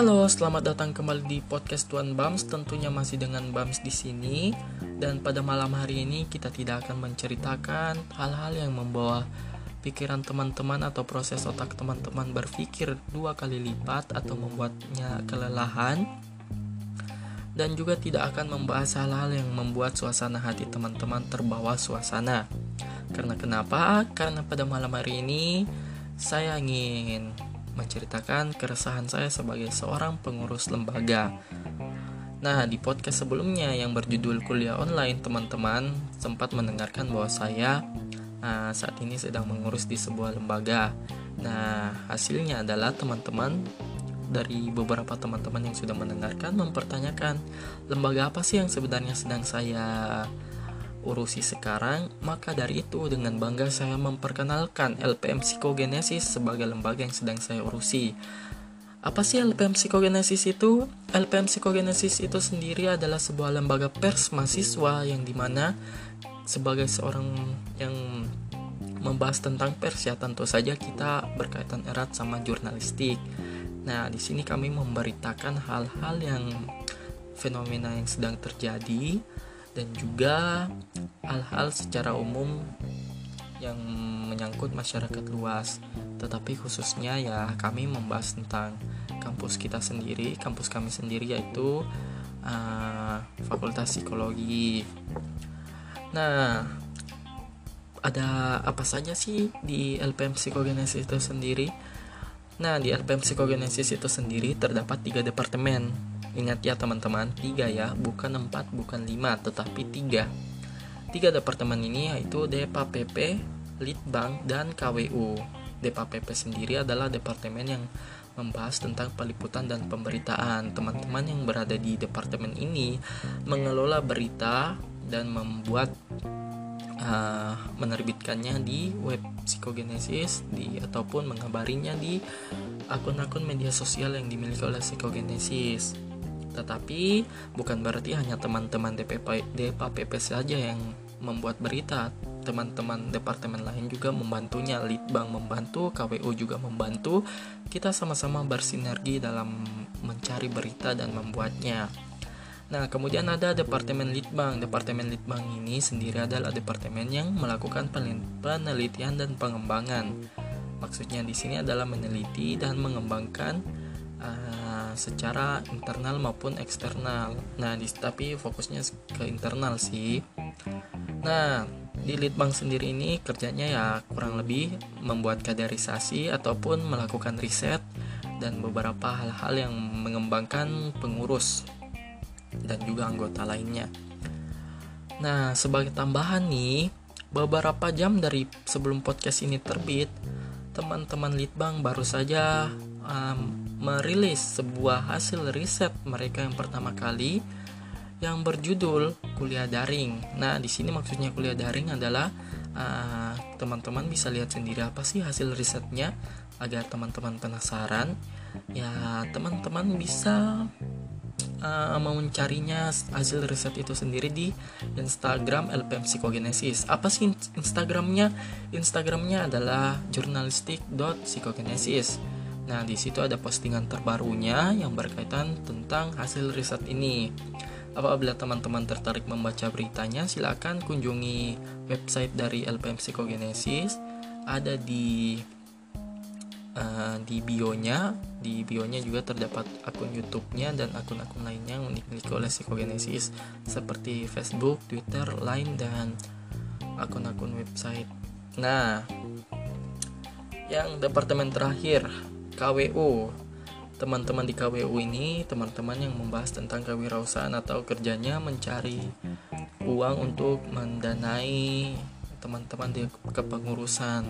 Halo, selamat datang kembali di podcast Tuan Bams. Tentunya masih dengan Bams di sini. Dan pada malam hari ini kita tidak akan menceritakan hal-hal yang membawa pikiran teman-teman atau proses otak teman-teman berpikir dua kali lipat atau membuatnya kelelahan. Dan juga tidak akan membahas hal-hal yang membuat suasana hati teman-teman terbawa suasana. Karena kenapa? Karena pada malam hari ini saya ingin menceritakan keresahan saya sebagai seorang pengurus lembaga. Nah, di podcast sebelumnya yang berjudul kuliah online, teman-teman sempat mendengarkan bahwa saya uh, saat ini sedang mengurus di sebuah lembaga. Nah, hasilnya adalah teman-teman dari beberapa teman-teman yang sudah mendengarkan mempertanyakan lembaga apa sih yang sebenarnya sedang saya urusi sekarang, maka dari itu dengan bangga saya memperkenalkan LPM Psikogenesis sebagai lembaga yang sedang saya urusi. Apa sih LPM Psikogenesis itu? LPM Psikogenesis itu sendiri adalah sebuah lembaga pers mahasiswa yang di mana sebagai seorang yang membahas tentang pers ya tentu saja kita berkaitan erat sama jurnalistik. Nah, di sini kami memberitakan hal-hal yang fenomena yang sedang terjadi dan juga hal-hal secara umum yang menyangkut masyarakat luas. Tetapi khususnya ya kami membahas tentang kampus kita sendiri kampus kami sendiri yaitu uh, fakultas psikologi. Nah ada apa saja sih di LPM psikogenesis itu sendiri? Nah di LPM psikogenesis itu sendiri terdapat tiga departemen Ingat ya teman-teman, tiga ya, bukan empat, bukan lima, tetapi tiga. Tiga departemen ini yaitu DEPA PP, Litbang, dan KWU. DEPA PP sendiri adalah departemen yang membahas tentang peliputan dan pemberitaan. Teman-teman yang berada di departemen ini mengelola berita dan membuat uh, menerbitkannya di web psikogenesis di ataupun mengabarinya di akun-akun media sosial yang dimiliki oleh psikogenesis. Tetapi bukan berarti hanya teman-teman DPP saja yang membuat berita. Teman-teman departemen lain juga membantunya, Litbang membantu, KWU juga membantu. Kita sama-sama bersinergi dalam mencari berita dan membuatnya. Nah, kemudian ada Departemen Litbang. Departemen Litbang ini sendiri adalah departemen yang melakukan penelitian dan pengembangan. Maksudnya di sini adalah meneliti dan mengembangkan uh, secara internal maupun eksternal. Nah, di, tapi fokusnya ke internal sih. Nah, di Litbang sendiri ini kerjanya ya kurang lebih membuat kaderisasi ataupun melakukan riset dan beberapa hal-hal yang mengembangkan pengurus dan juga anggota lainnya. Nah, sebagai tambahan nih, beberapa jam dari sebelum podcast ini terbit, teman-teman Litbang baru saja um, merilis sebuah hasil riset mereka yang pertama kali yang berjudul kuliah daring. Nah, di sini maksudnya kuliah daring adalah uh, teman-teman uh, bisa lihat sendiri apa sih hasil risetnya agar teman-teman penasaran. Ya, teman-teman bisa uh, mencarinya hasil riset itu sendiri di Instagram LPM Psikogenesis. Apa sih Instagramnya? Instagramnya adalah jurnalistik.psikogenesis. Nah, di situ ada postingan terbarunya yang berkaitan tentang hasil riset ini. Apabila teman-teman tertarik membaca beritanya, silakan kunjungi website dari LPM Psikogenesis. Ada di uh, di bionya, di bionya juga terdapat akun YouTube-nya dan akun-akun lainnya yang dimiliki oleh Psikogenesis seperti Facebook, Twitter, Line dan akun-akun website. Nah, yang departemen terakhir KWU teman-teman di KWU ini teman-teman yang membahas tentang kewirausahaan atau kerjanya mencari uang untuk mendanai teman-teman di kepengurusan.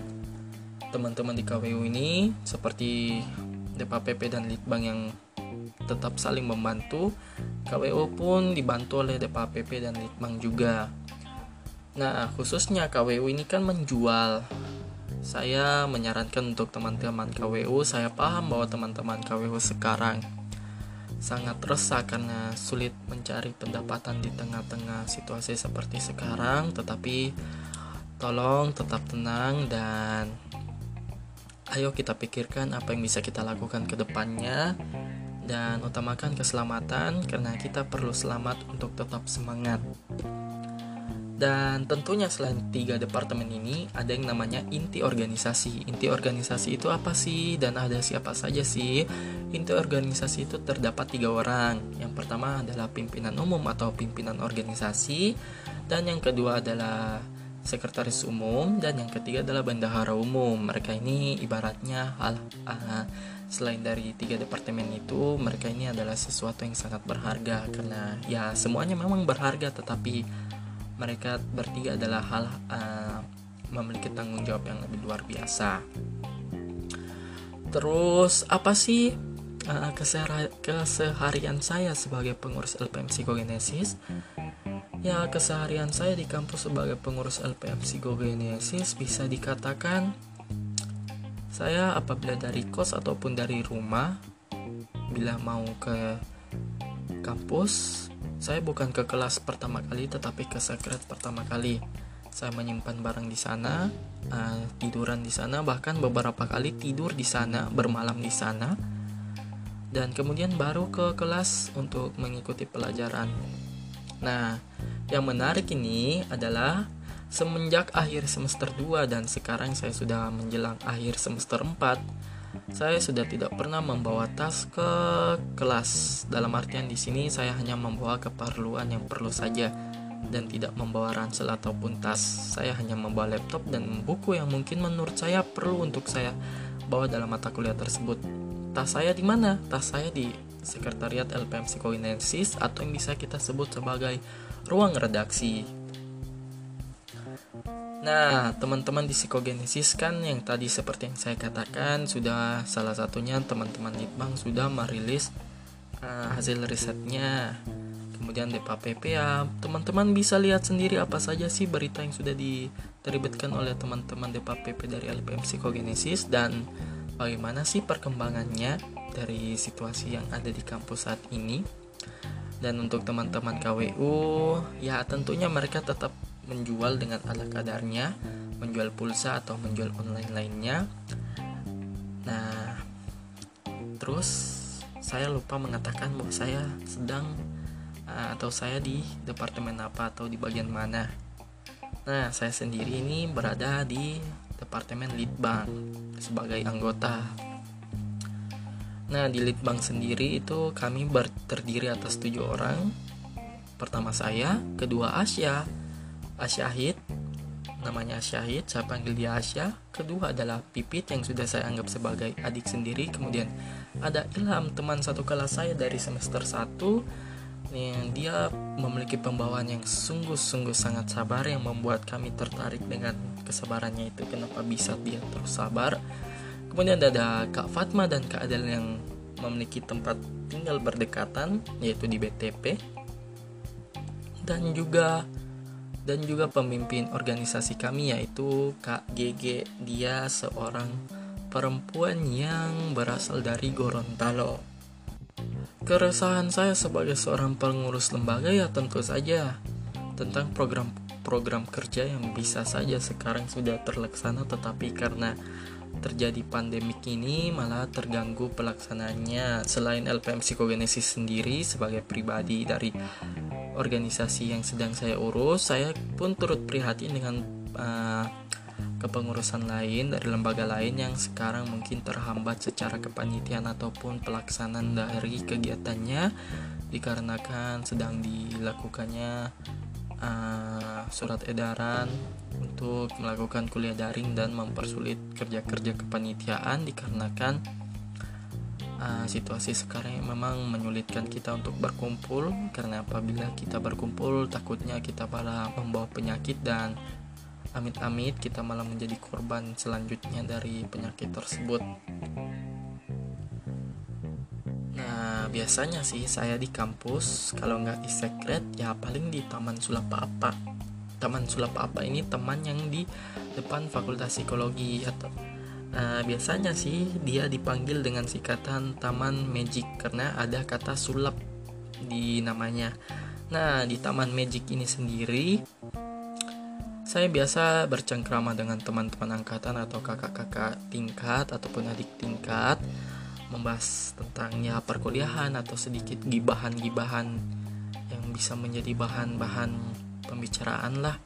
Teman-teman di KWU ini seperti DPPP dan Litbang yang tetap saling membantu KWU pun dibantu oleh DPPP dan Litbang juga. Nah khususnya KWU ini kan menjual saya menyarankan untuk teman-teman KWU, saya paham bahwa teman-teman KWU sekarang sangat resah karena sulit mencari pendapatan di tengah-tengah situasi seperti sekarang, tetapi tolong tetap tenang dan ayo kita pikirkan apa yang bisa kita lakukan ke depannya dan utamakan keselamatan karena kita perlu selamat untuk tetap semangat. Dan tentunya selain tiga departemen ini ada yang namanya inti organisasi. Inti organisasi itu apa sih dan ada siapa saja sih? Inti organisasi itu terdapat tiga orang. Yang pertama adalah pimpinan umum atau pimpinan organisasi dan yang kedua adalah sekretaris umum dan yang ketiga adalah bendahara umum. Mereka ini ibaratnya hal uh, selain dari tiga departemen itu mereka ini adalah sesuatu yang sangat berharga karena ya semuanya memang berharga tetapi mereka bertiga adalah hal uh, memiliki tanggung jawab yang lebih luar biasa. Terus apa sih uh, keseharian saya sebagai pengurus LPM Psikogenesis? Ya keseharian saya di kampus sebagai pengurus LPM Psikogenesis bisa dikatakan saya apabila dari kos ataupun dari rumah bila mau ke kampus saya bukan ke kelas pertama kali tetapi ke sekret pertama kali. Saya menyimpan barang di sana, uh, tiduran di sana, bahkan beberapa kali tidur di sana, bermalam di sana. Dan kemudian baru ke kelas untuk mengikuti pelajaran. Nah, yang menarik ini adalah semenjak akhir semester 2 dan sekarang saya sudah menjelang akhir semester 4 saya sudah tidak pernah membawa tas ke kelas. Dalam artian di sini saya hanya membawa keperluan yang perlu saja dan tidak membawa ransel ataupun tas. Saya hanya membawa laptop dan buku yang mungkin menurut saya perlu untuk saya bawa dalam mata kuliah tersebut. Tas saya di mana? Tas saya di Sekretariat LPM Psikoinensis atau yang bisa kita sebut sebagai ruang redaksi. Nah, teman-teman di psikogenesis kan yang tadi seperti yang saya katakan sudah salah satunya teman-teman Litbang sudah merilis uh, hasil risetnya. Kemudian Depa PPA, teman-teman bisa lihat sendiri apa saja sih berita yang sudah diterbitkan oleh teman-teman Depa PP dari LPM Psikogenesis dan bagaimana sih perkembangannya dari situasi yang ada di kampus saat ini. Dan untuk teman-teman KWU, ya tentunya mereka tetap menjual dengan ala kadarnya, menjual pulsa atau menjual online lainnya. Nah, terus saya lupa mengatakan bahwa saya sedang uh, atau saya di departemen apa atau di bagian mana. Nah, saya sendiri ini berada di departemen Litbang sebagai anggota. Nah, di Litbang sendiri itu kami terdiri atas tujuh orang. Pertama saya, kedua Asia, Asyahid. Namanya Syahid saya panggil dia Asya kedua adalah Pipit yang sudah saya anggap sebagai adik sendiri. Kemudian ada Ilham teman satu kelas saya dari semester 1 yang dia memiliki pembawaan yang sungguh-sungguh sangat sabar yang membuat kami tertarik dengan kesabarannya itu. Kenapa bisa dia terus sabar? Kemudian ada Kak Fatma dan Kak Adel yang memiliki tempat tinggal berdekatan yaitu di BTP dan juga dan juga pemimpin organisasi kami yaitu Kak GG. Dia seorang perempuan yang berasal dari Gorontalo. Keresahan saya sebagai seorang pengurus lembaga ya tentu saja tentang program-program kerja yang bisa saja sekarang sudah terlaksana tetapi karena terjadi pandemik ini malah terganggu pelaksanaannya selain LPM Psikogenesis sendiri sebagai pribadi dari organisasi yang sedang saya urus, saya pun turut prihatin dengan uh, kepengurusan lain dari lembaga lain yang sekarang mungkin terhambat secara kepanitiaan ataupun pelaksanaan dari kegiatannya dikarenakan sedang dilakukannya uh, surat edaran untuk melakukan kuliah daring dan mempersulit kerja-kerja kepanitiaan dikarenakan uh, situasi sekarang memang menyulitkan kita untuk berkumpul karena apabila kita berkumpul takutnya kita malah membawa penyakit dan amit-amit kita malah menjadi korban selanjutnya dari penyakit tersebut. Nah biasanya sih saya di kampus kalau nggak di sekret ya paling di Taman Sulapapa. Taman Sulapapa ini teman yang di depan Fakultas Psikologi atau Nah, biasanya sih dia dipanggil dengan singkatan Taman Magic karena ada kata sulap di namanya. Nah, di Taman Magic ini sendiri saya biasa bercengkrama dengan teman-teman angkatan atau kakak-kakak tingkat ataupun adik tingkat membahas tentang ya perkuliahan atau sedikit gibahan-gibahan yang bisa menjadi bahan-bahan pembicaraan lah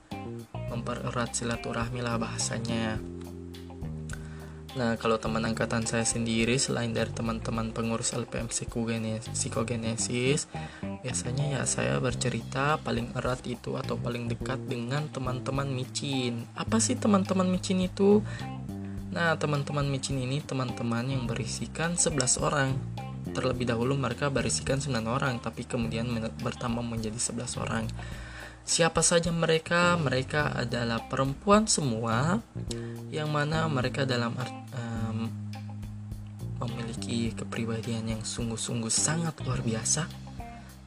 mempererat silaturahmi lah bahasanya Nah, kalau teman angkatan saya sendiri selain dari teman-teman pengurus LPM psikogenesis, biasanya ya saya bercerita paling erat itu atau paling dekat dengan teman-teman micin. Apa sih teman-teman micin itu? Nah, teman-teman micin ini teman-teman yang berisikan 11 orang. Terlebih dahulu mereka berisikan 9 orang, tapi kemudian bertambah menjadi 11 orang. Siapa saja mereka? Mereka adalah perempuan semua, yang mana mereka dalam um, memiliki kepribadian yang sungguh-sungguh sangat luar biasa,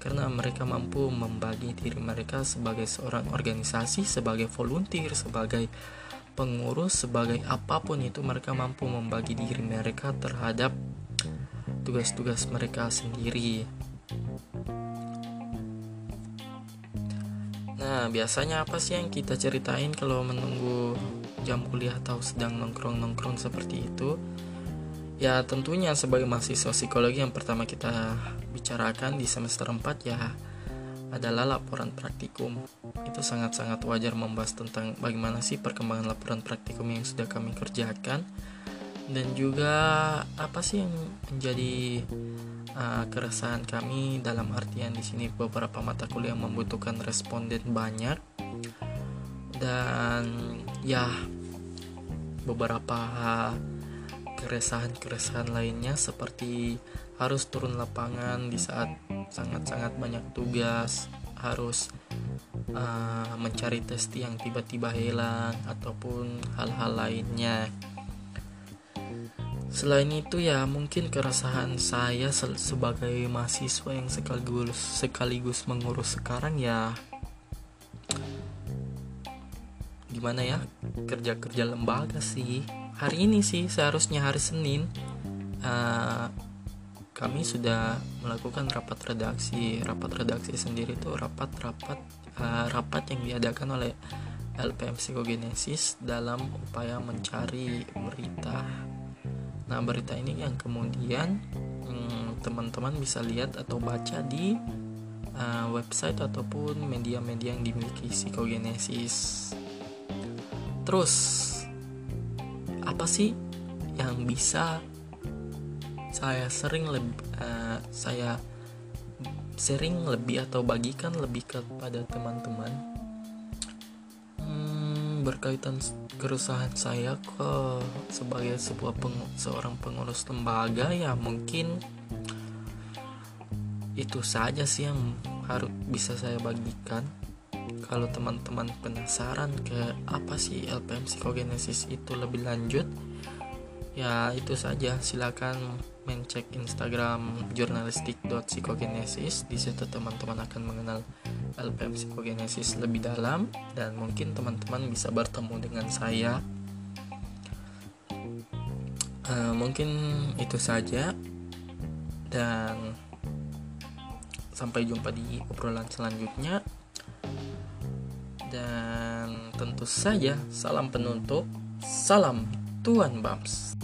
karena mereka mampu membagi diri mereka sebagai seorang organisasi, sebagai volunteer, sebagai pengurus, sebagai apa pun itu mereka mampu membagi diri mereka terhadap tugas-tugas mereka sendiri. Nah, biasanya apa sih yang kita ceritain kalau menunggu jam kuliah atau sedang nongkrong-nongkrong seperti itu? Ya, tentunya sebagai mahasiswa psikologi yang pertama kita bicarakan di semester 4 ya adalah laporan praktikum. Itu sangat-sangat wajar membahas tentang bagaimana sih perkembangan laporan praktikum yang sudah kami kerjakan dan juga apa sih yang menjadi uh, keresahan kami dalam artian di sini beberapa mata kuliah membutuhkan responden banyak dan ya beberapa keresahan-keresahan lainnya seperti harus turun lapangan di saat sangat-sangat banyak tugas harus uh, mencari testi yang tiba-tiba hilang ataupun hal-hal lainnya. Selain itu ya mungkin keresahan saya sebagai mahasiswa yang sekaligus sekaligus mengurus sekarang ya gimana ya kerja-kerja lembaga sih hari ini sih seharusnya hari Senin. Uh, kami sudah melakukan rapat redaksi. Rapat redaksi sendiri itu rapat-rapat uh, rapat yang diadakan oleh LPM Psikogenesis dalam upaya mencari berita. Nah, berita ini yang kemudian hmm, teman-teman hmm, bisa lihat atau baca di uh, website ataupun media-media yang dimiliki psikogenesis. Terus, apa sih yang bisa saya sering lebih uh, saya sering lebih atau bagikan lebih kepada teman-teman? Hmm, berkaitan keresahan saya ke sebagai sebuah peng, seorang pengurus lembaga ya mungkin itu saja sih yang harus bisa saya bagikan kalau teman-teman penasaran ke apa sih LPM psikogenesis itu lebih lanjut ya itu saja. Silakan mencek Instagram jurnalistik.psikogenesis di situ teman-teman akan mengenal LPM psikogenesis lebih dalam dan mungkin teman-teman bisa bertemu dengan saya. Uh, mungkin itu saja dan sampai jumpa di obrolan selanjutnya dan tentu saja salam penutup salam Tuan Bams